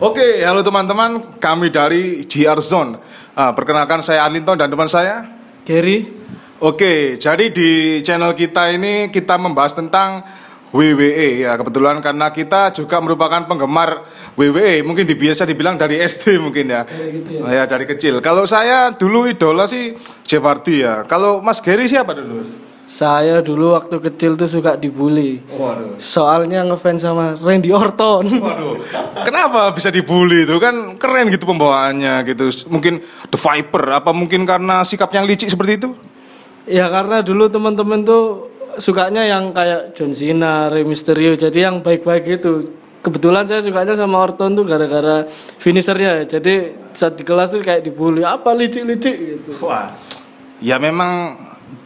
Oke, halo teman-teman, kami dari GR Zone. Ah, perkenalkan saya Arlinton dan teman saya. Gary, Oke, jadi di channel kita ini kita membahas tentang WWE ya kebetulan karena kita juga merupakan penggemar WWE mungkin biasa dibilang dari SD mungkin ya. Gitu ya dari kecil. Kalau saya dulu idola sih Jeff Hardy ya. Kalau Mas Gary siapa dulu saya dulu waktu kecil tuh suka dibully. waduh Soalnya ngefans sama Randy Orton. Waduh, kenapa bisa dibully itu kan keren gitu pembawaannya gitu. Mungkin The Viper apa mungkin karena sikapnya yang licik seperti itu? ya karena dulu teman-teman tuh sukanya yang kayak John Cena, Rey Mysterio, jadi yang baik-baik gitu. Kebetulan saya sukanya sama Orton tuh gara-gara finishernya. ya. Jadi saat di kelas tuh kayak dibully apa licik-licik gitu. Wah, ya memang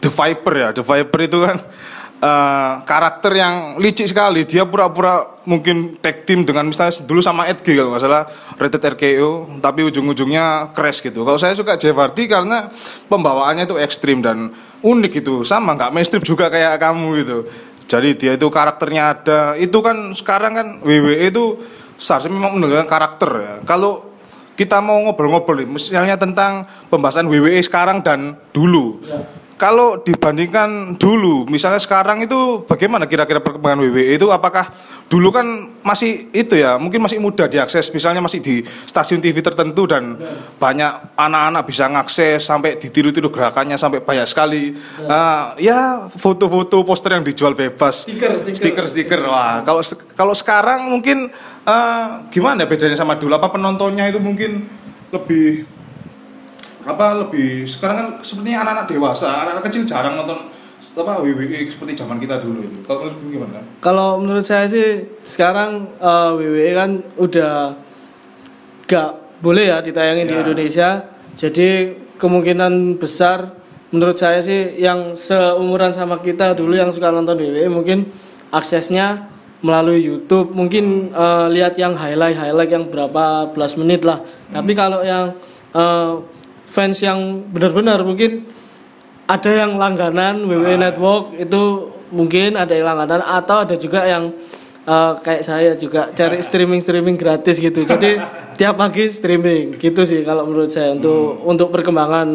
The Viper ya. The Viper itu kan eh, karakter yang licik sekali. Dia pura-pura mungkin tag team dengan misalnya dulu sama Edge kalau nggak salah rated RKO, tapi ujung-ujungnya crash gitu. Kalau saya suka Jeff Hardy karena pembawaannya itu ekstrim dan unik gitu. Sama nggak mainstream juga kayak kamu gitu. Jadi dia itu karakternya ada. Itu kan sekarang kan WWE itu seharusnya memang menunjukkan karakter ya. Kalau kita mau ngobrol-ngobrol misalnya tentang pembahasan WWE sekarang dan dulu. Kalau dibandingkan dulu, misalnya sekarang itu bagaimana kira-kira perkembangan WWE itu? Apakah dulu kan masih itu ya, mungkin masih mudah diakses, misalnya masih di stasiun TV tertentu dan banyak anak-anak bisa ngakses sampai ditiru-tiru gerakannya sampai banyak sekali. Nah, ya foto-foto poster yang dijual bebas, Stiker, stiker. stiker-stiker. Wah, kalau kalau sekarang mungkin eh, gimana bedanya sama dulu? Apa penontonnya itu mungkin lebih apa lebih sekarang kan sepertinya anak-anak dewasa, anak-anak kecil jarang nonton apa WWE seperti zaman kita dulu itu. Kalau menurut gimana? Kalau menurut saya sih sekarang eh, WWE kan udah gak boleh ya ditayangin di Ya. Indonesia. Jadi kemungkinan besar menurut saya sih yang seumuran sama kita dulu yang suka nonton WWE mungkin aksesnya melalui YouTube. Mungkin eh, lihat yang highlight highlight yang berapa belas menit lah. Tapi kalau yang eh, fans yang benar-benar mungkin ada yang langganan WWE Network itu mungkin ada yang langganan atau ada juga yang eh, kayak saya juga cari streaming streaming gratis gitu. Jadi tiap pagi streaming gitu sih kalau menurut saya untuk untuk perkembangan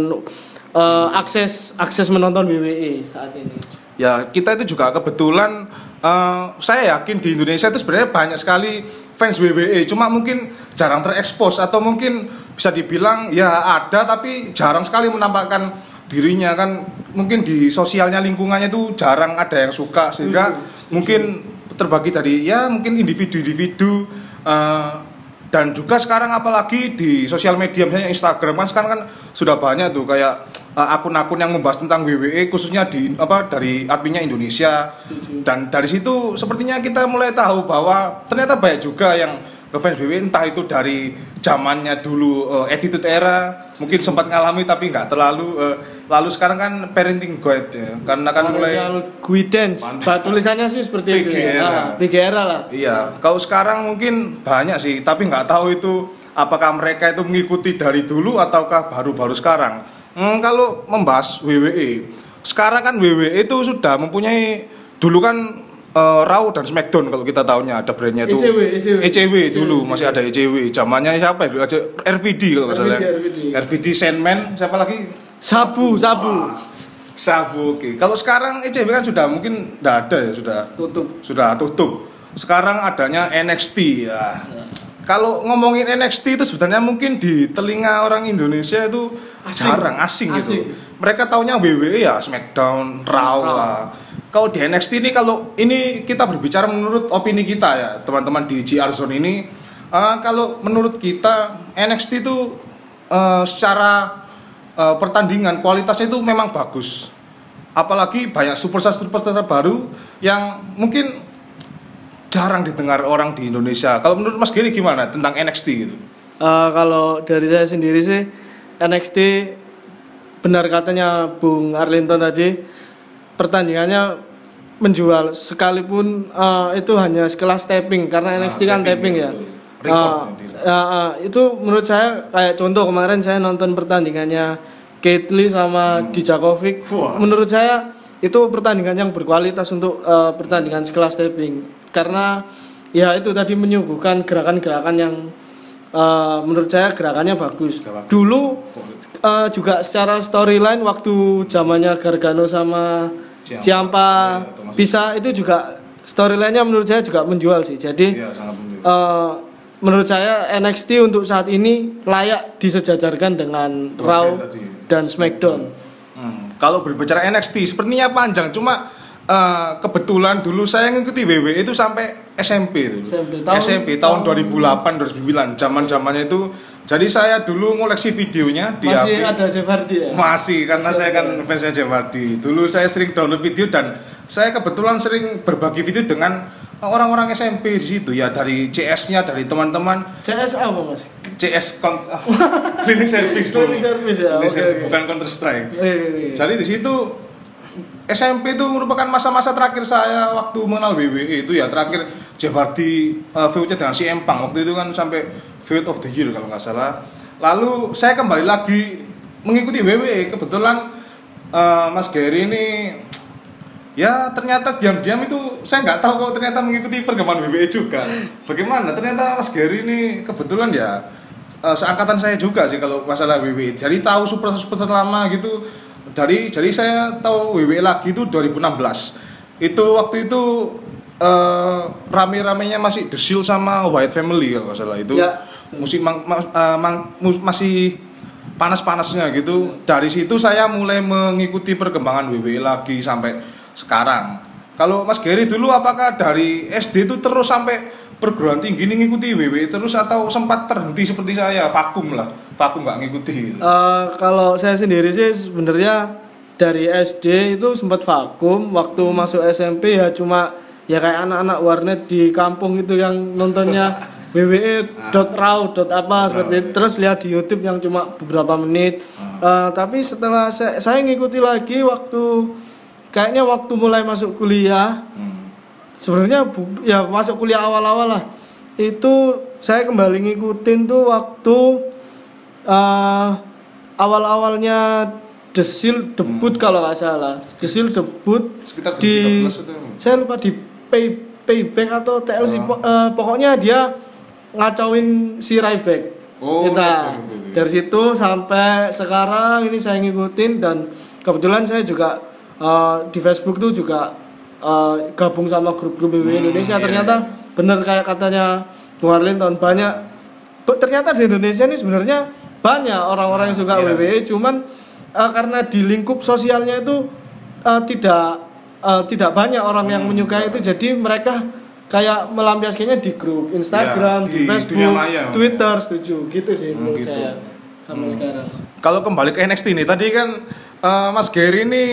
eh, akses akses menonton WWE saat ini. Ya kita itu juga kebetulan eh, saya yakin di Indonesia itu sebenarnya banyak sekali fans WWE cuma mungkin jarang terekspos atau mungkin bisa dibilang ya ada tapi jarang sekali menampakkan dirinya kan mungkin di sosialnya lingkungannya itu jarang ada yang suka sehingga mungkin terbagi dari ya mungkin individu-individu eh, dan juga sekarang apalagi di sosial media misalnya Instagram kan sekarang kan sudah banyak tuh kayak uh, akun-akun yang membahas tentang WWE khususnya di apa dari adminnya Indonesia. Dan dari situ sepertinya kita mulai tahu bahwa ternyata banyak juga yang ngefans WWE entah itu dari zamannya dulu uh, attitude era mungkin sempat ngalami tapi nggak terlalu uh, lalu sekarang kan parenting guide ya karena kan mulai Guidance bah, tulisannya sih seperti itu ya. Ah, Big Era lah Iya, kalau sekarang mungkin banyak sih, tapi nggak tahu itu apakah mereka itu mengikuti dari dulu ataukah baru-baru sekarang. Hmm, kalau membahas WWE, sekarang kan WWE itu sudah mempunyai dulu kan eh, Raw dan Smackdown kalau kita tahunya ada brandnya itu ECW, ECW. ECW dulu ECW. masih ada ECW zamannya siapa ya aja RVD kalau nggak salah RVD, RVD. Sandman siapa lagi sabu sabu Sabu oke kalau sekarang ECW kan sudah mungkin tidak ada ya sudah tutup sudah tutup. Sekarang adanya NXT ya. Kalau ngomongin NXT itu sebenarnya mungkin di telinga orang Indonesia itu Asing. jarang asing, Asing. gitu. Mereka taunya WWE ya SmackDown, Raw Raw. lah. Kalau di NXT ini kalau ini kita berbicara menurut opini kita ya teman-teman di GR Zone ini eh, kalau menurut kita NXT itu eh, secara eh, pertandingan kualitasnya itu memang bagus apalagi banyak superstar superstar baru yang mungkin jarang didengar orang di Indonesia. Kalau menurut Mas Giri gimana tentang NXT gitu? Eh, kalau dari saya sendiri sih NXT benar katanya Bung Arlinton tadi pertandingannya menjual sekalipun eh, itu hanya sekelas tapping karena NXT kan tapping, tapping ya, nanti. ya, eh, itu menurut saya kayak contoh kemarin saya nonton pertandingannya Kate Lee sama Dijakovic. Hmm. Wah. Menurut saya itu pertandingan yang berkualitas untuk eh, pertandingan sekelas tapping karena ya itu tadi menyuguhkan gerakan-gerakan yang eh, menurut saya gerakannya bagus. Dulu eh, juga secara storyline waktu zamannya Gargano sama Ciampa. Termasuk. bisa itu juga storyline-nya menurut saya juga menjual sih. Jadi Iya, sangat menjual. eh, menurut saya NXT untuk saat ini layak disejajarkan dengan Raw tadi. dan SmackDown. Hmm, Kalau berbicara NXT sepertinya panjang, cuma eh, kebetulan dulu saya ngikuti WWE itu sampai SMP itu. SMP, tahun- SMP tahun 2008 2009 zaman-zamannya itu. Jadi saya dulu ngoleksi videonya di Masih HP. ada Jeff Hardy ya? Masih karena saya kan fansnya Jeff Hardy. Dulu saya sering download video dan saya kebetulan sering berbagi video dengan orang-orang SMP di situ ya dari CS-nya dari teman-teman CS apa mas? CS kon- cleaning service bro. Cleaning service ya, Cleaning oke, service, oke. bukan Counter Strike. Eh, eh, eh. Jadi di situ SMP itu merupakan masa-masa terakhir saya waktu mengenal WWE itu ya terakhir Jeff Hardy uh, feud-nya dengan si Empang waktu itu kan sampai feud of the year kalau nggak salah. Lalu saya kembali lagi mengikuti WWE kebetulan uh, Mas Gary ini ya ternyata diam-diam itu saya nggak tahu kok ternyata mengikuti perkembangan WWE juga. Bagaimana? Ternyata Mas Gary ini kebetulan ya eh, seangkatan saya juga sih kalau masalah WWE. Jadi tahu super super lama gitu. Dari jadi saya tahu WWE lagi itu 2016. Itu waktu itu eh, rame-ramenya masih The Shield sama White Family kalau nggak salah itu. Ya. Musik mang- ma- eh, mang- mus- masih panas-panasnya gitu. Dari situ saya mulai mengikuti perkembangan WWE lagi sampai sekarang. Kalau Mas Gary dulu apakah dari SD itu terus sampai perguruan tinggi ini ngikuti WWE terus atau sempat terhenti seperti saya vakum lah, vakum nggak ngikuti. Eh, kalau saya sendiri sih sebenarnya dari SD itu sempat vakum waktu masuk SMP ya cuma ya kayak anak-anak warnet di kampung itu yang nontonnya WWE dot raw dot apa seperti itu. Terus lihat di YouTube yang cuma beberapa menit. Eh, tapi setelah saya, saya ngikuti lagi waktu kayaknya waktu mulai masuk kuliah. Hmm. sebenarnya ya masuk kuliah awal-awal lah. Itu saya kembali ngikutin tuh waktu eh, awal-awalnya Seal debut kalau nggak salah. Seal debut Sekitar di 2013 itu. saya lupa di pay payback atau TLC po- eh, pokoknya dia ngacauin si Ryback Oh, kita. iya, iya, iya. dari situ sampai sekarang ini saya ngikutin dan kebetulan saya juga eh, di Facebook tuh juga eh, gabung sama grup-grup WWE Hmm, Indonesia. iya, ternyata bener kayak katanya Bung Arlinton banyak. Be- ternyata di Indonesia ini sebenarnya banyak orang-orang yang suka Iya. WWE cuman eh, karena di lingkup sosialnya itu eh, tidak eh, tidak banyak orang yang Hmm. menyukai itu jadi mereka kayak melampiaskannya di grup Instagram, Ya, di, di Facebook, maya. Twitter, setuju gitu sih Hmm, menurut gitu. saya sampai sekarang. Kalau kembali ke NXT ini tadi kan eh, Mas Gary ini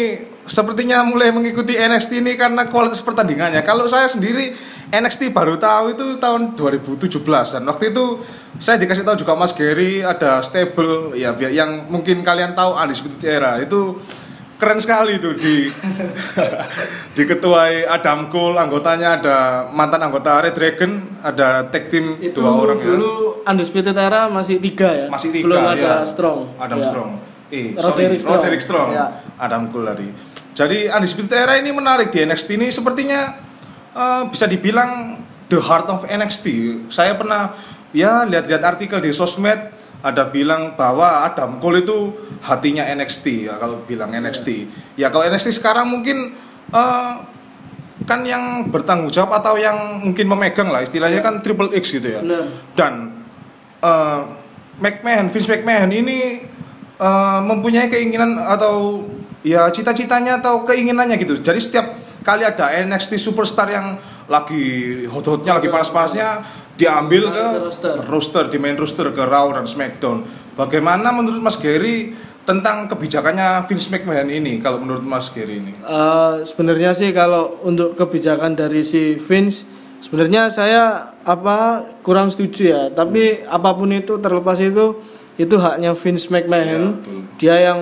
sepertinya mulai mengikuti NXT ini karena kualitas pertandingannya. Kalau saya sendiri NXT baru tahu itu tahun 2017 dan waktu itu saya dikasih tahu juga Mas Gary ada stable ya yang mungkin kalian tahu Undisputed Era itu keren sekali itu di diketuai Adam Cole anggotanya ada mantan anggota Red Dragon ada tag team Itu dua orang ya. dulu Undisputed Era masih tiga ya. Masih tiga, Belum ya. ada Strong. Adam Ya. Strong. Eh, Roderick sorry, Strong. Roderick Strong. Ya. Adam Cole tadi. Jadi Undisputed Era ini menarik di NXT ini sepertinya eh, bisa dibilang the heart of NXT. Saya pernah ya lihat-lihat artikel di sosmed ada bilang bahwa Adam Cole itu hatinya NXT ya kalau bilang NXT. Ya kalau NXT sekarang mungkin eh, kan yang bertanggung jawab atau yang mungkin memegang lah istilahnya kan Triple X gitu ya Benar. dan eh, McMahon, Vince McMahon ini eh, mempunyai keinginan atau ya cita-citanya atau keinginannya gitu. Jadi setiap kali ada NXT superstar yang lagi hot-hotnya, lagi panas-panasnya diambil ke Ke roster. roster di main roster ke Raw dan SmackDown. Bagaimana menurut Mas Gary tentang kebijakannya Vince McMahon ini kalau menurut Mas Gary ini? Eh, sebenarnya sih kalau untuk kebijakan dari si Vince sebenarnya saya apa kurang setuju ya tapi apa pun itu terlepas itu itu haknya Vince McMahon betul. dia yang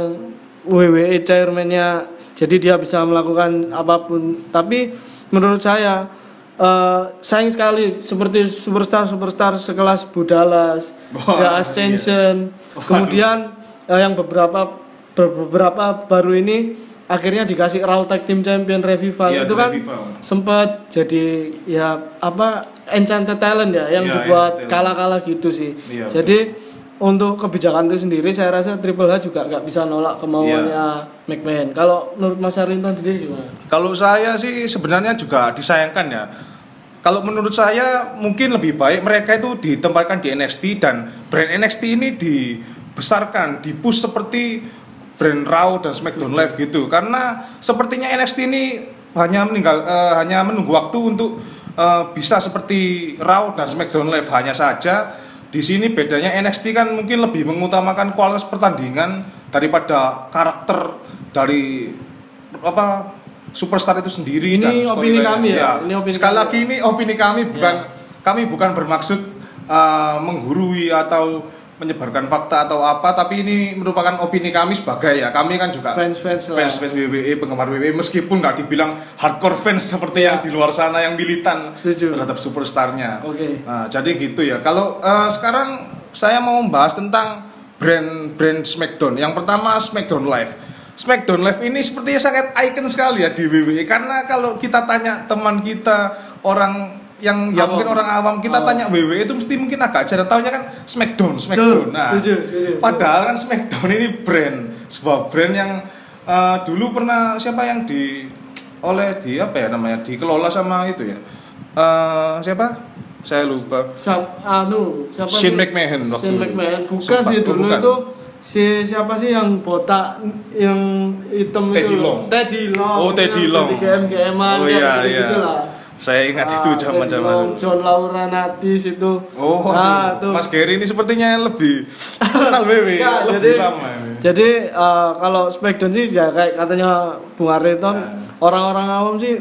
WWE chairman-nya jadi dia bisa melakukan apa pun tapi menurut saya eh, sayang sekali seperti superstar superstar sekelas Budalas, Wah, The Ascension, Waduh. kemudian eh, yang beberapa ber- beberapa baru ini akhirnya dikasih Raw Tag Team Champion Revival Iya, itu kan Revival. sempat jadi ya apa Enchanted Talent ya yang Iya, dibuat kala-kala gitu sih. Iya, Jadi untuk kebijakan itu sendiri saya rasa Triple H juga nggak bisa nolak kemauannya Iya. McMahon. Kalau menurut Mas Arinton sendiri gimana? Kalau saya sih sebenarnya juga disayangkan ya. Kalau menurut saya mungkin lebih baik mereka itu ditempatkan di NXT dan brand NXT ini dibesarkan, dipush seperti brand Raw dan SmackDown Live gitu. Karena sepertinya NXT ini hanya meninggal eh, hanya menunggu waktu untuk eh, bisa seperti Raw dan SmackDown Live hanya saja di sini bedanya NXT kan mungkin lebih mengutamakan kualitas pertandingan daripada karakter dari apa superstar itu sendiri Ini dan opini kami ya? Ini opini Sekali kami. lagi ini opini kami bukan kami bukan bermaksud uh, menggurui atau menyebarkan fakta atau apa tapi ini merupakan opini kami sebagai ya kami kan juga Fans-fans lah. fans fans WWE penggemar WWE meskipun nggak dibilang hardcore fans seperti yang di luar sana yang militan Setuju. terhadap superstarnya Oke. Nah, jadi gitu ya. Kalau eh, sekarang saya mau membahas tentang brand-brand SmackDown. Yang pertama SmackDown Live. SmackDown Live ini sepertinya sangat icon sekali ya di WWE karena kalau kita tanya teman kita orang yang ya mungkin orang awam kita Awam. tanya WWE itu mesti mungkin agak jarang tahunya kan SmackDown, SmackDown. Nah, setuju, setuju. padahal kan SmackDown ini brand, sebuah brand yang eh, dulu pernah siapa yang di oleh di apa ya namanya dikelola sama itu ya Eh, siapa saya lupa Siap, anu, siapa Shane? McMahon waktu Shane itu. McMahon. Bukan Sempat, sih oh, dulu bukan. itu si siapa sih yang botak yang hitam Teddy itu? Long. Teddy Long. Oh, Teddy Long. Jadi GM GM-an Oh, iya, gitu iya. gitulah. Saya ingat itu Ah, zaman Teddy zaman Long, John Laura Natis itu. oh nah, tuh. Mas Gary ini sepertinya lebih kenal WWE Enggak, lebih jadi lama jadi eh, kalau Smackdown sih ya kayak katanya Bung Ariton Nah. orang-orang awam sih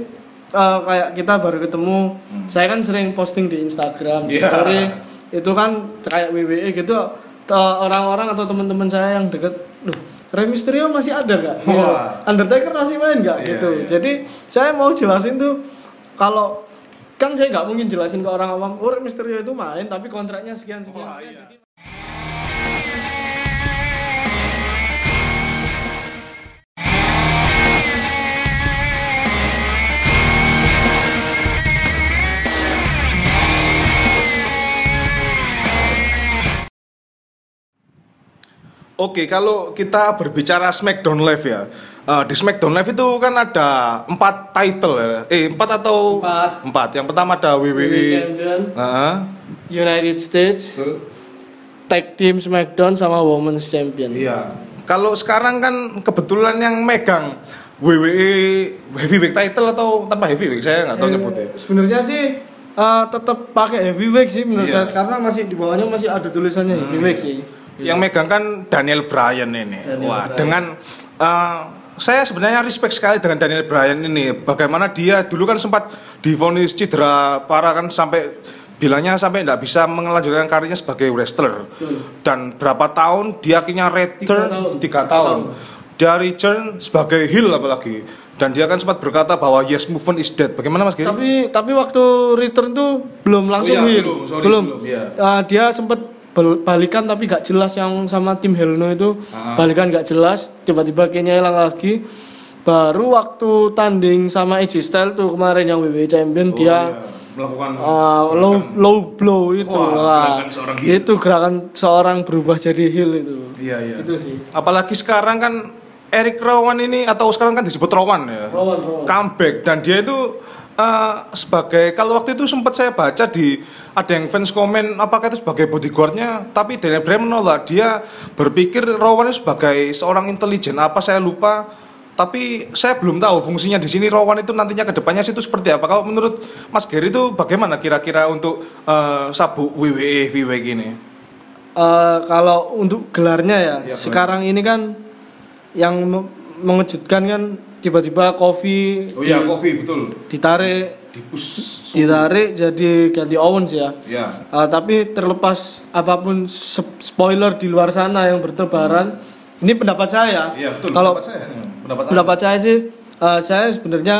eh, kayak kita baru ketemu saya kan sering posting di Instagram di Hmm. Iya. story itu kan kayak WWE gitu eh, orang-orang atau teman-teman saya yang deket loh Rey Mysterio masih ada gak? Gitu. Wah. Undertaker masih main gak? Iya, gitu iya. jadi saya mau jelasin tuh kalau kan saya nggak mungkin jelasin ke orang awam oh Rey Mysterio itu main tapi kontraknya sekian sekian, Wah, sekian. iya. Jadi- Oke, kalau kita berbicara SmackDown Live ya, eh, di SmackDown Live itu kan ada empat title ya, eh empat atau Empat. empat. Yang pertama ada WWE, WWE Champion. Heeh. United States Tag Team SmackDown sama Women's Champion. Iya. Kalau sekarang kan kebetulan yang megang WWE heavyweight title atau tanpa heavyweight saya nggak tahu Eh, nyebutnya. Sebenarnya sih eh, tetap pakai heavyweight sih menurut Iya. saya karena masih di bawahnya masih ada tulisannya heavyweight sih. Yang megang kan Daniel Bryan ini. Daniel Wah, Bryan. dengan eh, saya sebenarnya respect sekali dengan Daniel Bryan ini. Bagaimana dia dulu kan sempat divonis cedera parah kan sampai bilangnya sampai tidak bisa melanjutkan karirnya sebagai wrestler. Dan berapa tahun dia akhirnya return tahun. tiga Tiga tahun. Dia return sebagai heel apalagi. Dan dia kan sempat berkata bahwa yes movement is dead. Bagaimana Mas Giri? Tapi tapi waktu return tuh belum langsung Oh iya, heel. belum, sorry, belum. belum, iya. Eh, dia sempat balikan tapi gak jelas yang sama tim Helno itu Ah. balikan gak jelas tiba-tiba kayaknya hilang lagi baru waktu tanding sama AJ Styles tuh kemarin yang WWE Champion Oh, dia iya. melakukan Ah, low low blow itu Wah, gerakan heel. itu gerakan seorang berubah jadi heel itu Iya, iya. itu sih Apalagi sekarang kan Eric Rowan ini atau sekarang kan disebut Rowan ya. Rowan, Rowan. Comeback dan dia itu eh, sebagai kalau waktu itu sempat saya baca di ada yang fans komen apakah itu sebagai bodyguardnya? Tapi Daniel Bryan menolak. Dia berpikir Rowan itu sebagai seorang intelijen. Apa saya lupa. Tapi saya belum tahu fungsinya di sini Rowan itu nantinya ke depannya situ seperti apa. Kalau menurut Mas Gary itu bagaimana kira-kira untuk eh, sabuk WWE WWE gini? Eh, kalau untuk gelarnya ya Iya, sekarang ini kan yang me- mengejutkan kan tiba-tiba kopi oh iya kopi betul. ditarik. Dipus ditarik jadi ganti Owens ya. Ya Eh, tapi terlepas apa pun spoiler di luar sana yang bertebaran ini pendapat saya. Iya betul kalau pendapat saya. Pendapat pendapat saya sih eh, saya sebenarnya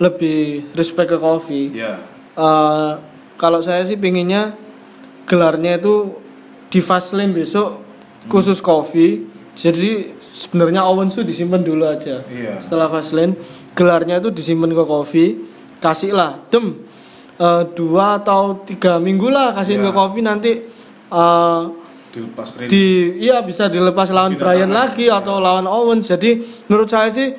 lebih respect ke Kofi ya Eh, kalau saya sih pinginnya gelarnya itu di Fastlane besok khusus Kofi jadi sebenarnya Owens tuh disimpan dulu aja Iya. setelah Fastlane gelarnya itu disimpan ke Kofi kasihlah dem eh, dua atau tiga minggu lah kasihin Ya. ke Kofi nanti eh, dilepas Randy. di iya bisa dilepas lawan Bintang Brian tangan. lagi atau lawan Owens jadi menurut saya sih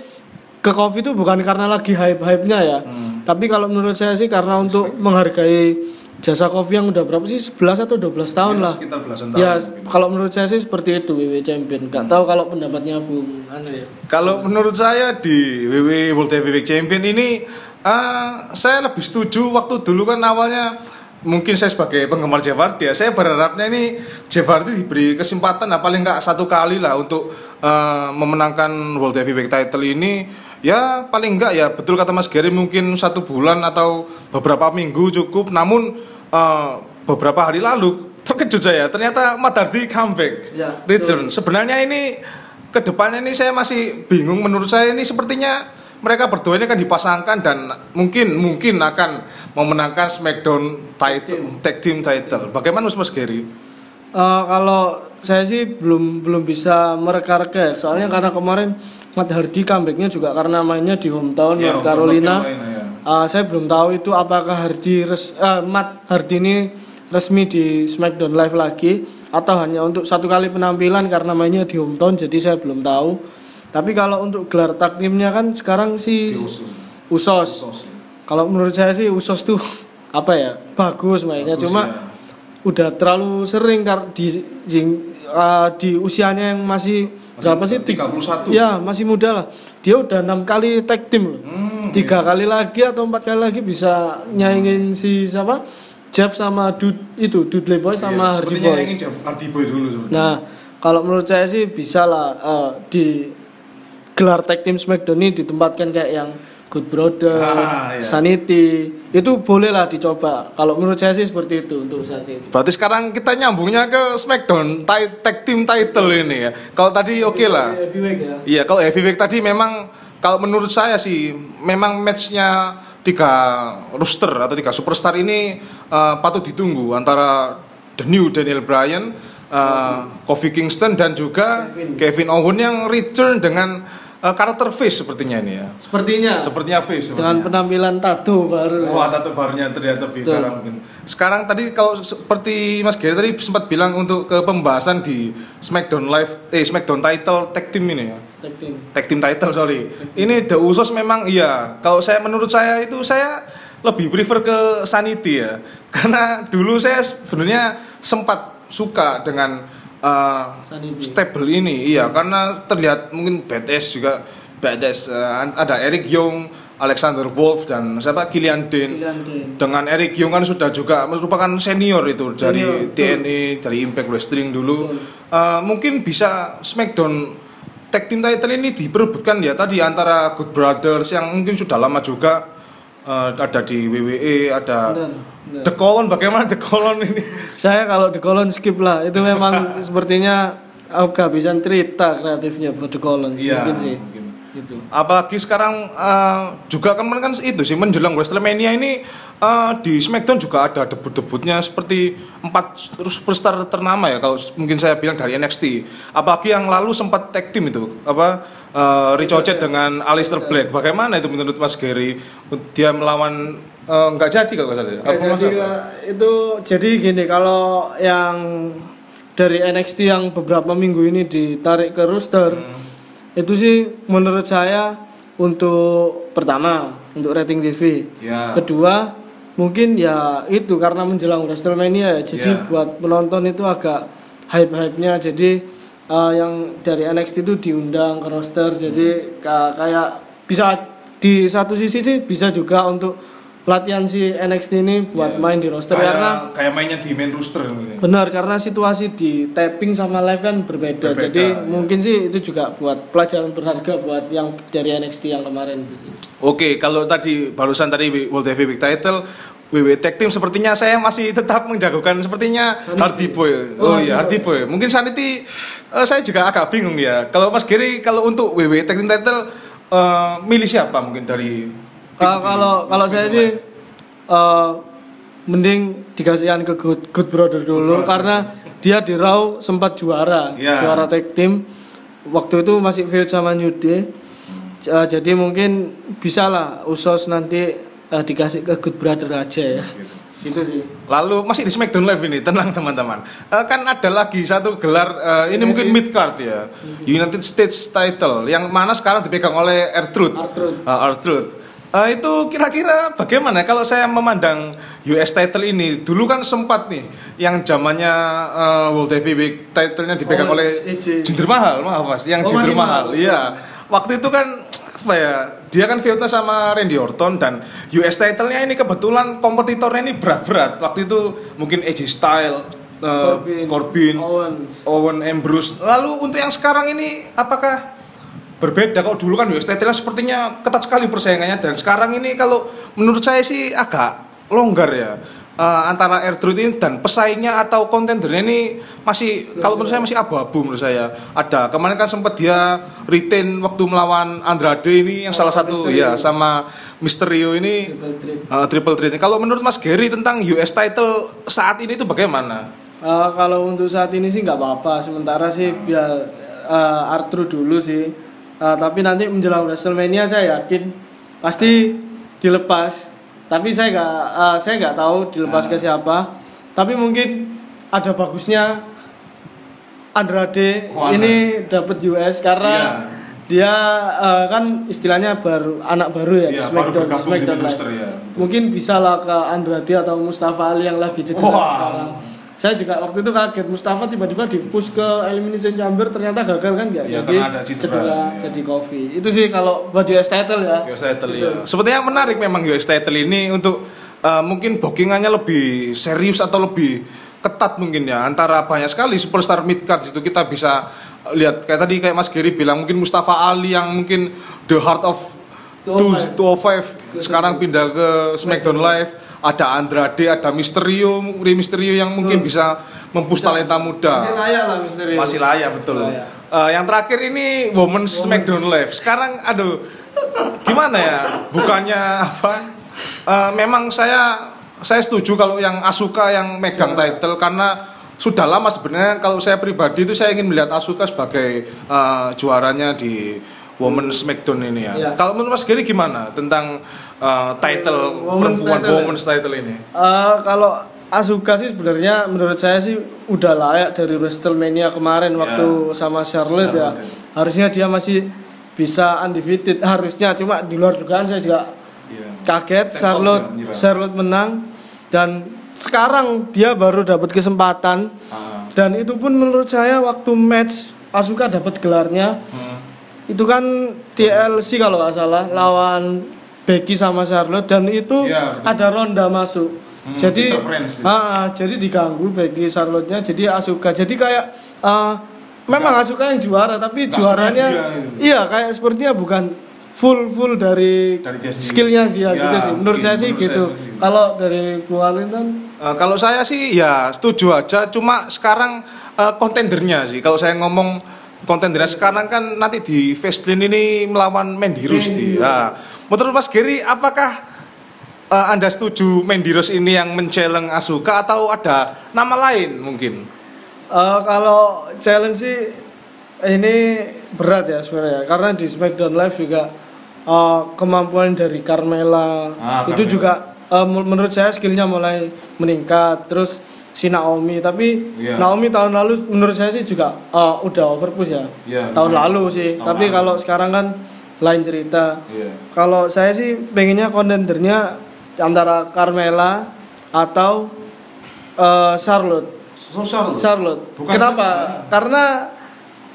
ke Kofi itu bukan karena lagi hype hype nya ya Hmm. tapi kalau menurut saya sih karena untuk menghargai jasa Kofi yang udah berapa sih? 11 atau 12 tahun Ya, lah. sekitar belasan tahun ya mungkin. kalau menurut saya sih seperti itu WWE Champion. Nggak tahu kalau pendapatnya Bung anu ya. Kalau menurut saya di WWE World Heavyweight Champion ini eh, saya lebih setuju waktu dulu kan awalnya mungkin saya sebagai penggemar Jeff Hardy ya. Saya berharapnya ini Jeff Hardy diberi kesempatan lah paling nggak satu kali lah untuk eh, memenangkan World Heavyweight Title ini ya paling enggak ya betul kata Mas Gary mungkin satu bulan atau beberapa minggu cukup. Namun eh, beberapa hari lalu terkejut saya ternyata Matt Hardy comeback. Ya, return. sebenarnya ini ke depannya ini saya masih bingung. Menurut saya ini sepertinya mereka berdua ini akan dipasangkan dan mungkin mungkin akan memenangkan Smackdown title tag team. title. Bagaimana Mas Mas Gary? Eh, kalau saya sih belum belum bisa mereka-reka ya. soalnya karena kemarin Matt Hardy comebacknya juga karena mainnya di hometown Ya, North Carolina. Carolina, ya. Eh, saya belum tahu itu apakah Hardy res, eh, Matt Hardy ini resmi di SmackDown Live lagi atau hanya untuk satu kali penampilan karena mainnya di hometown jadi saya belum tahu. Tapi kalau untuk gelar tag teamnya kan sekarang sih Usos. Kalau menurut saya sih Usos tuh apa ya bagus mainnya Bagus, cuma ya. udah terlalu sering di jing- uh, di usianya yang masih, berapa sih? Ti- 31. ya masih muda lah. Dia udah enam kali tag team loh. Hmm, tiga kali lagi atau empat kali lagi bisa nyaingin si siapa? Jeff sama Dud itu Dudley Boy sama Iya, Hardy ingin Jeff Hardy Boy dulu sebenarnya. nah kalau menurut saya sih bisa lah uh, di gelar tag team Smackdown ini ditempatkan kayak yang Good Brother, Ah, iya. Sanity itu boleh lah dicoba. Kalau menurut saya sih seperti itu untuk saat ini. Berarti sekarang kita nyambungnya ke Smackdown tag team title ini ya. Kalau tadi oke lah. Heavyweight ya. Iya, kalau heavyweight tadi memang kalau menurut saya sih memang matchnya tiga rooster atau tiga superstar ini eh, patut ditunggu antara The New Daniel Bryan, eh, Kofi Kingston dan juga Kevin. Kevin Owens yang return dengan eh, karakter face sepertinya ini ya. Sepertinya Sepertinya face dengan sepertinya. penampilan tato baru. Wah, tato barnya terlihat lebih Betul. parah mungkin. Sekarang tadi kalau seperti Mas Gary tadi sempat bilang untuk ke pembahasan di Smackdown Live eh Smackdown Title Tag Team ini ya. Tag team. Tag Team Title sorry. Ini The Usos memang iya. Kalau saya menurut saya itu saya lebih prefer ke Sanity ya. Karena dulu saya sebenarnya sempat suka dengan uh, Sanity. stable ini iya karena terlihat mungkin badass juga badass Uh, ada Eric Young, Alexander Wolf dan siapa. Pilihan Dane. Dengan Eric Young kan sudah juga merupakan senior itu dari Senior, TNI, dari Impact Wrestling dulu. Uh, mungkin bisa Smackdown tag team title ini diperebutkan ya tadi antara Good Brothers yang mungkin sudah lama juga uh, ada di WWE, ada benar. The Colon bagaimana The Colon ini? Saya kalau di kolon skip lah. Itu memang sepertinya aku kehabisan cerita kreatifnya buat di kolon Iya, mungkin sih. mungkin. Gitu. Apalagi sekarang eh, juga kan kan itu sih menjelang WrestleMania ini eh, di SmackDown juga ada debut-debutnya seperti empat superstar ternama ya kalau mungkin saya bilang dari NXT. Apalagi yang lalu sempat tag team itu apa eh, Ricochet dengan Aleister Black. Bagaimana itu menurut Mas Gary? Dia melawan eh, nggak jadi kalau salah. ya? Jadi itu jadi gini kalau yang dari NXT yang beberapa minggu ini ditarik ke roster itu sih menurut saya untuk pertama untuk rating TV Ya. kedua mungkin ya itu karena menjelang WrestleMania ya jadi Ya. buat penonton itu agak hype hype nya jadi eh, yang dari NXT itu diundang ke roster jadi ka- kayak bisa di satu sisi sih bisa juga untuk latihan si NXT ini buat Ya. main di roster kayak, karena kayak mainnya di main roster mungkin. benar karena situasi di tapping sama live kan berbeda, Berbeda, jadi ya. mungkin sih itu juga buat pelajaran berharga buat yang dari NXT yang kemarin itu sih Oke, kalau tadi barusan tadi World Heavyweight Title WWE Tag Team sepertinya saya masih tetap menjagokan sepertinya Sanity. Hardy Boy. Oh, Oh, iya, Hardy Boy. Mungkin Sanity eh, saya juga agak bingung ya. Kalau Mas Gary kalau untuk WWE Tag Team Title eh, milih siapa mungkin dari kalau kalau saya sih eh, mending dikasihan ke Good, Good Brother dulu karena dia di Raw sempat juara Ya. juara tag team waktu itu masih feud sama New Day eh, jadi mungkin bisa lah Usos nanti eh, dikasih ke Good Brother aja ya. Gitu sih. Lalu masih di Smackdown Live ini, tenang teman-teman. Eh, kan ada lagi satu gelar eh, ini mungkin mid card ya, United States Title yang mana sekarang dipegang oleh. Eh, R-Truth. Eh, itu kira-kira bagaimana kalau saya memandang US title ini dulu kan sempat nih yang zamannya eh, World Heavyweight title-nya dipegang Oh, oleh. Jinder Mahal, maaf Mas, yang Oh, Jinder Mahal. Iya. Waktu itu kan apa ya? Dia kan feudnya sama Randy Orton dan US title-nya ini kebetulan kompetitornya ini berat-berat. Waktu itu mungkin AJ Styles, eh, Corbin, Corbin, Owen. Owen Ambrose. Lalu untuk yang sekarang ini apakah berbeda? Kalau dulu kan US title sepertinya ketat sekali persaingannya dan sekarang ini kalau menurut saya sih agak longgar ya. Eh, antara R-Truth ini dan pesaingnya atau kontendernya ini masih kalau menurut saya masih abu-abu menurut saya. Ada kemarin kan sempat dia retain waktu melawan Andrade ini yang salah satu Mysterio. ya sama Mysterio ini Triple threat. eh, triple threat. Kalau menurut Mas Gary tentang US title saat ini itu bagaimana? Eh, kalau untuk saat ini sih nggak apa-apa. Sementara sih biar eh, Arthur dulu sih. Eh, tapi nanti menjelang WrestleMania saya yakin pasti dilepas. Tapi saya nggak eh, saya nggak tahu dilepas ke siapa. Tapi mungkin ada bagusnya Andrade Oh, ini dapat US karena Iya. dia eh, kan istilahnya baru anak baru ya di Iya, baru SmackDown, di di SmackDown roster, ya. Mungkin bisa lah ke Andrade atau Mustafa Ali yang lagi cedera Wah. sekarang. Saya juga waktu itu kaget Mustafa tiba-tiba di push ke Elimination Chamber ternyata gagal kan nggak Iya, jadi ada cedera, cedera iya. jadi coffee. Itu sih kalau buat US title ya. US title Gitu. ya. Sepertinya menarik memang US title ini untuk uh, mungkin bookingannya lebih serius atau lebih ketat mungkin ya antara banyak sekali superstar mid card itu kita bisa lihat kayak tadi kayak Mas Giri bilang mungkin Mustafa Ali yang mungkin the heart of 205. 205 sekarang pindah ke SmackDown Live ada Andrade ada Mysterio Rey Mysterio yang mungkin bisa mempush talenta muda Masih layak lah misteri. masih layak betul. layak. Eh, yang terakhir ini Women's Smackdown Live. Sekarang aduh gimana ya? Bukannya apa? eh, memang saya saya setuju kalau yang Asuka yang megang title karena sudah lama sebenarnya kalau saya pribadi itu saya ingin melihat Asuka sebagai eh, juaranya di Women's Smackdown ini ya. Iya. Kalau menurut Mas Giri gimana tentang eh, title Women's perempuan title ya? Women's title ini? Eh, kalau Asuka sih sebenarnya menurut saya sih udah layak dari WrestleMania kemarin Ya. waktu sama Charlotte, ya. Charlotte, ya. Harusnya dia masih bisa undefeated harusnya cuma di luar dugaan saya juga Iya. kaget up Charlotte ya, Mira. Charlotte menang dan sekarang dia baru dapat kesempatan Ah. dan itu pun menurut saya waktu match Asuka dapat gelarnya Hmm. Itu kan TLC kalau nggak salah lawan Becky sama Charlotte dan itu betul. ada ronda masuk. Hmm, jadi ah, ah, jadi diganggu Becky Charlotte-nya jadi Asuka. Jadi kayak ah, memang Asuka yang juara tapi juaranya dia gitu. iya kayak sepertinya bukan full full dari, Dari dia skillnya dia Ya, gitu sih. Menurut saya sih gitu. kalau dari Kualin kan? Eh, kalau saya sih ya setuju aja, cuma sekarang kontendernya sih. Kalau saya ngomong kontendernya sekarang kan nanti di Fastlane ini melawan Mandy Rose. Di. Nah, menurut Mas Giri, apakah eh, Anda setuju Mandy Rose ini yang menceleng Asuka atau ada nama lain mungkin? Eh, kalau challenge sih ini berat ya sebenarnya karena di SmackDown Live juga eh, kemampuan dari Carmella Ah, itu Carmella. juga men- menurut saya skillnya mulai meningkat terus si Naomi tapi Iya. Naomi tahun lalu menurut saya sih juga eh, udah overpush ya Iya, tahun lumayan. lalu sih Tahun tapi kalau sekarang kan lain cerita Iya. kalau saya sih pengennya kontendernya antara Carmella atau eh, Charlotte Sosial. Charlotte. Bukan Kenapa? Charlotte. Karena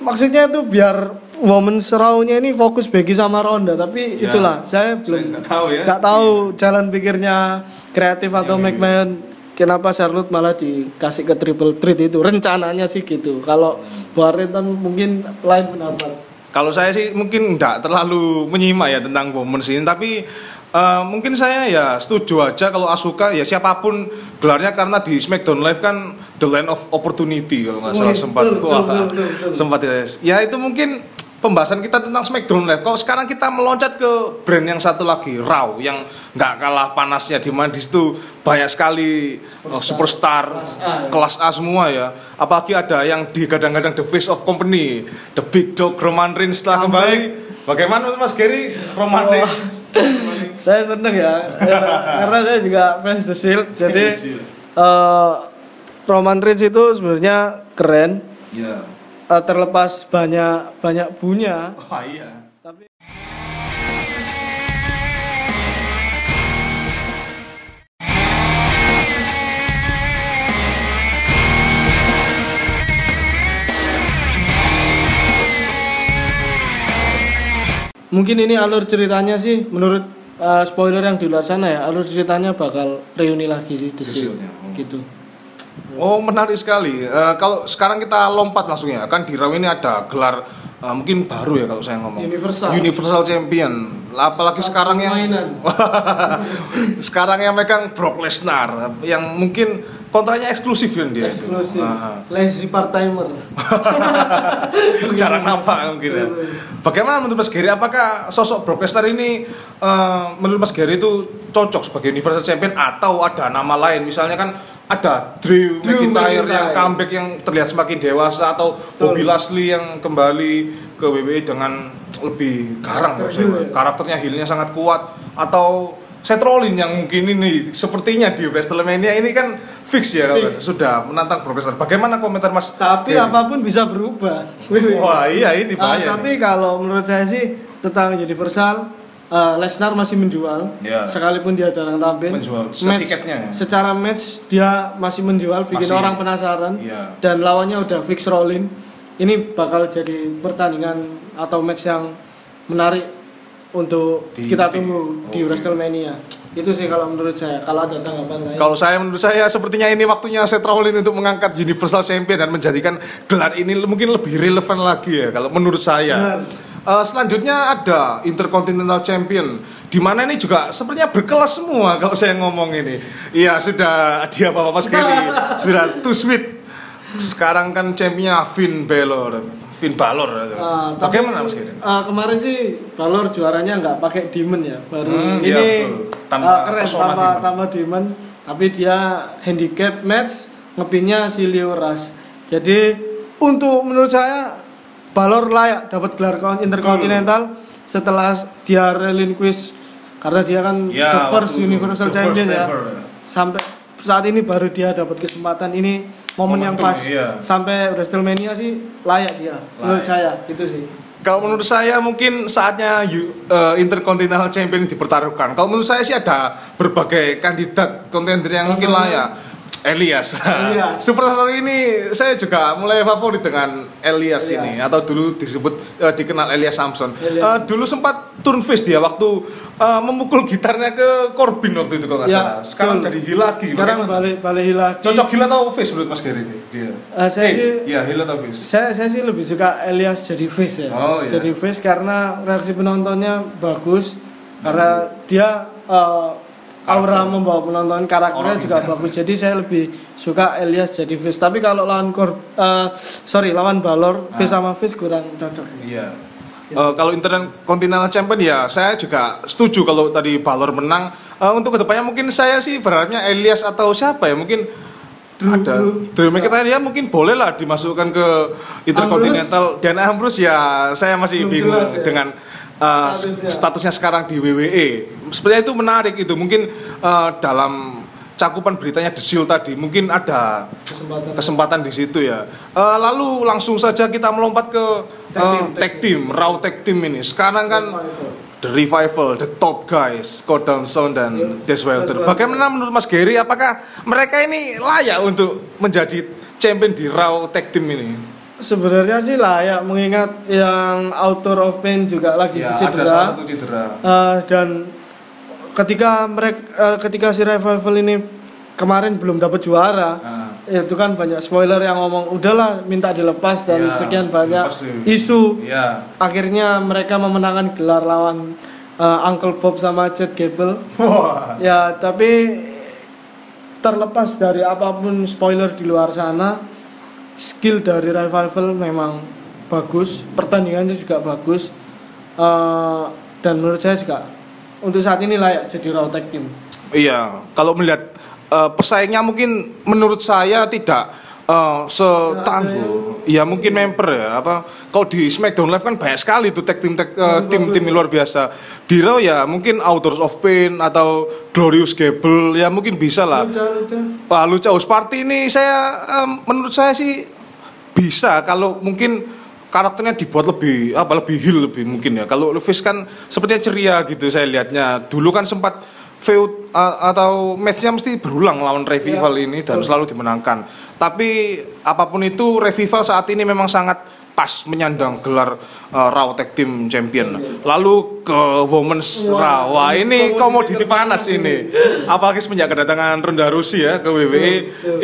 maksudnya itu biar woman seraunya ini fokus Becky sama Ronda, tapi Ya. itulah saya belum nggak tahu ya. nggak tahu jalan pikirnya kreatif atau Iya, iya. McMahon kenapa Charlotte malah dikasih ke triple threat itu rencananya sih gitu. Kalau Warren kan mungkin lain pendapat. Kalau saya sih mungkin nggak terlalu menyimak ya tentang Women's ini, tapi eh, mungkin saya ya setuju aja kalau Asuka ya siapa pun gelarnya karena di SmackDown Live kan the land of opportunity kalau nggak salah sempat betul, wah, betul, betul, betul. sempat ya. Ya itu mungkin pembahasan kita tentang SmackDown Live. Kalau sekarang kita meloncat ke brand yang satu lagi Raw yang nggak kalah panasnya di mana di situ banyak sekali eh, superstar, Kelas A, ya. kelas A semua ya. Apalagi ada yang digadang-gadang the face of company, the big dog Roman Reigns setelah kembali. Bagaimana Mas Gary Roman. Reigns? saya seneng ya, ya, karena saya juga fans The Shield. Jadi The Shield. eh, Roman Reigns itu sebenarnya keren. Ya. Eh, terlepas banyak banyak bunya, Wah iya. tapi mungkin ini alur ceritanya sih menurut eh, spoiler yang di luar sana ya alur ceritanya bakal reuni lagi sih The The Shield Shield-nya, oh. gitu Oh menarik sekali. Eh, kalau sekarang kita lompat langsung ya, kan di Raw ini ada gelar eh, mungkin baru ya kalau saya ngomong. Universal. Universal Champion. Apalagi Satu sekarang yang sekarang yang megang Brock Lesnar, yang mungkin kontraknya eksklusif kan dia. eksklusif lazy part timer jarang nampak mungkin ya. Bagaimana menurut Mas Gary? Apakah sosok Brock Lesnar ini eh, menurut Mas Gary itu cocok sebagai Universal Champion atau ada nama lain? Misalnya kan ada Drew, Drew McIntyre yang comeback yang terlihat semakin dewasa atau Bobby Lashley yang kembali ke WWE dengan lebih garang Karakter maksudnya. heel ya. karakternya heelnya sangat kuat atau Seth Rollins yang mungkin ini sepertinya di WrestleMania ini kan fix ya Fix. sudah menantang Brock Lesnar. Bagaimana komentar Mas? tapi Gary? apa pun bisa berubah Wah iya ini Ah, bahaya. tapi nih. kalau menurut saya sih tentang Universal eh, Lesnar masih menjual Ya. sekalipun dia jarang tampil Menjual match, tiketnya ya? secara match dia masih menjual bikin Masih. orang penasaran Iya. dan lawannya udah fix rolling ini bakal jadi pertandingan atau match yang menarik untuk Di- kita di- tunggu di oke. WrestleMania itu sih kalau menurut saya kalau ada tanggapan lain Kalau saya menurut saya sepertinya ini waktunya Seth Rollins untuk mengangkat Universal Champion dan menjadikan gelar ini mungkin lebih relevan lagi ya kalau menurut saya. Benar. Eh, selanjutnya ada Intercontinental Champion di mana ini juga sepertinya berkelas semua kalau saya ngomong ini. Iya sudah dia Bapak Mas Kelly sudah too sweet. Sekarang kan championnya Finn Balor, Finn Balor. Ah, tapi, Bagaimana Mas Kelly? ah, kemarin sih Balor juaranya nggak pakai demon ya, baru Hmm, ini iya. Tanpa ah, keren tanpa demon. tanpa demon, tapi dia handicap match ngepinnya si Leo Rush. Jadi untuk menurut saya Balor layak dapat gelar kon- Intercontinental setelah dia relinquish karena dia kan the Ya, first waktu itu, Universal the Champion first ya. ever. Sampai saat ini baru dia dapat kesempatan ini momen yang Momentum, pas iya. sampai WrestleMania sih layak dia menurut Layak. saya itu sih. Kalau menurut saya mungkin saatnya U- eh, Intercontinental Champion dipertaruhkan. Kalau menurut saya sih ada berbagai kandidat kontender yang mungkin layak. Elias. Elias. Super satu ini saya juga mulai favorit dengan Elias, Elias. ini atau dulu disebut eh, dikenal Elias Samson. Elias. Eh, dulu sempat turn face dia waktu eh, memukul gitarnya ke Corbin waktu itu kalau nggak Ya, salah. Sekarang betul. jadi heel lagi. Sekarang balik balik lagi. Cocok heel atau face menurut Mas Gary ini? Dia. Eh, saya Eh, sih- Iya, heel atau face? Saya saya sih lebih suka Elias jadi face ya. Oh, iya. Jadi face karena reaksi penontonnya bagus karena dia eh, aura membawa penonton karakternya Orang juga pintar. bagus. Jadi saya lebih suka Elias jadi face. Tapi kalau lawan Kor eh, sorry lawan Balor face Ah. sama face kurang cocok. Iya. Eh, kalau Intercontinental Champion ya saya juga setuju kalau tadi Balor menang. Eh, untuk ke depannya mungkin saya sih berharapnya Elias atau siapa ya mungkin ada Drew McIntyre ya mungkin boleh lah dimasukkan ke Intercontinental dan Ambrose ya saya masih Belum bingung jelas ya. dengan eh, Statusnya. statusnya sekarang di WWE. Sebenarnya itu menarik itu mungkin eh, dalam cakupan beritanya The Shield tadi mungkin ada Kesempatan. kesempatan di situ ya. Eh, lalu langsung saja kita melompat ke Tag team, tag team, Raw tag team ini. Sekarang kan Revival. The Revival, The Top Guys, Scott Dawson dan Wilder. Des Wilder. Bagaimana menurut Mas Gary? Apakah mereka ini layak untuk menjadi champion di Raw tag team ini? Sebenarnya sih layak mengingat yang Author of Pain juga lagi Ya, cedera. ada salah satu cedera. Eh, dan ketika mereka ketika si revival ini kemarin belum dapat juara Ah. itu kan banyak spoiler yang ngomong udahlah minta dilepas dan Ya, sekian banyak isu Ya. akhirnya mereka memenangkan gelar lawan eh, Uncle Bob sama Chad Gable Wah. ya tapi terlepas dari apa pun spoiler di luar sana skill dari revival memang bagus pertandingannya juga bagus Eh, dan menurut saya juga untuk saat ini layak jadi raw tag team. Iya, kalau melihat eh, pesaingnya mungkin menurut saya tidak eh, setangguh ya mungkin member ya apa kalau di Smackdown Live kan banyak sekali tuh tag team tag, eh, tim tim luar biasa di Raw ya mungkin Authors of Pain atau Glorious Gable ya mungkin bisa lah Luca, luca. Wah House Party ini saya em, menurut saya sih bisa kalau mungkin karakternya dibuat lebih apa lebih heal lebih mungkin ya. Kalau Luffy kan sepertinya ceria gitu saya lihatnya. Dulu kan sempat feud a- atau matchnya mesti berulang lawan Revival Ya, ini dan selalu dimenangkan. Tapi apa pun itu Revival saat ini memang sangat pas menyandang gelar uh, Raw Tag Team Champion. Lalu ke Women's Raw. Wah, ini komoditi panas ini. Apalagi semenjak kedatangan Ronda Rousey ya ke WWE,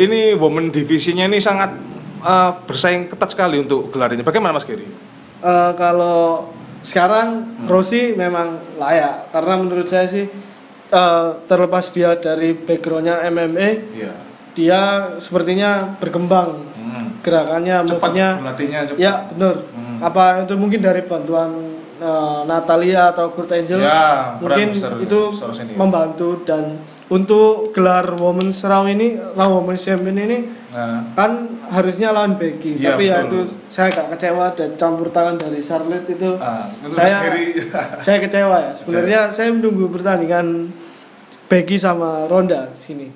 ini Women divisinya ini sangat uh, bersaing ketat sekali untuk gelar ini. Bagaimana Mas Giri? Eh, kalau sekarang Rossi memang layak karena menurut saya sih eh, terlepas dia dari backgroundnya MMA Iya. dia sepertinya berkembang. Hmm. gerakannya move-nya. ya benar. Hmm. apa itu mungkin dari bantuan eh, Natalia atau Kurt Angel? Ya, peran mungkin besar itu sini. membantu dan untuk gelar Women's Raw ini Raw Women's Champion ini Nah, kan harusnya lawan Becky. Iya, tapi ya betul. itu saya agak kecewa dan campur tangan dari Charlotte itu. Ah, itu saya saya kecewa ya. Sebenarnya saya menunggu pertandingan Becky sama Ronda sini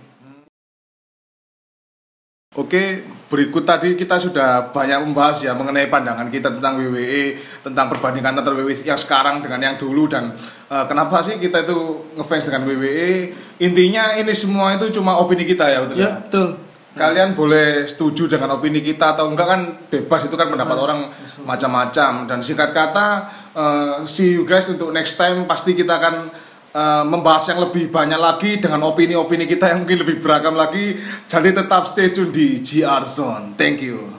Oke, berikut tadi kita sudah banyak membahas ya mengenai pandangan kita tentang WWE, tentang perbandingan antara WWE yang sekarang dengan yang dulu dan eh, kenapa sih kita itu ngefans dengan WWE? Intinya ini semua itu cuma opini kita ya, betul ya ya? betul Kalian boleh setuju dengan opini kita atau enggak kan bebas itu kan pendapat orang macam-macam dan singkat kata eh, see you guys untuk next time pasti kita akan eh, membahas yang lebih banyak lagi dengan opini-opini kita yang mungkin lebih beragam lagi. Jadi tetap stay tune di GR Zone. Thank you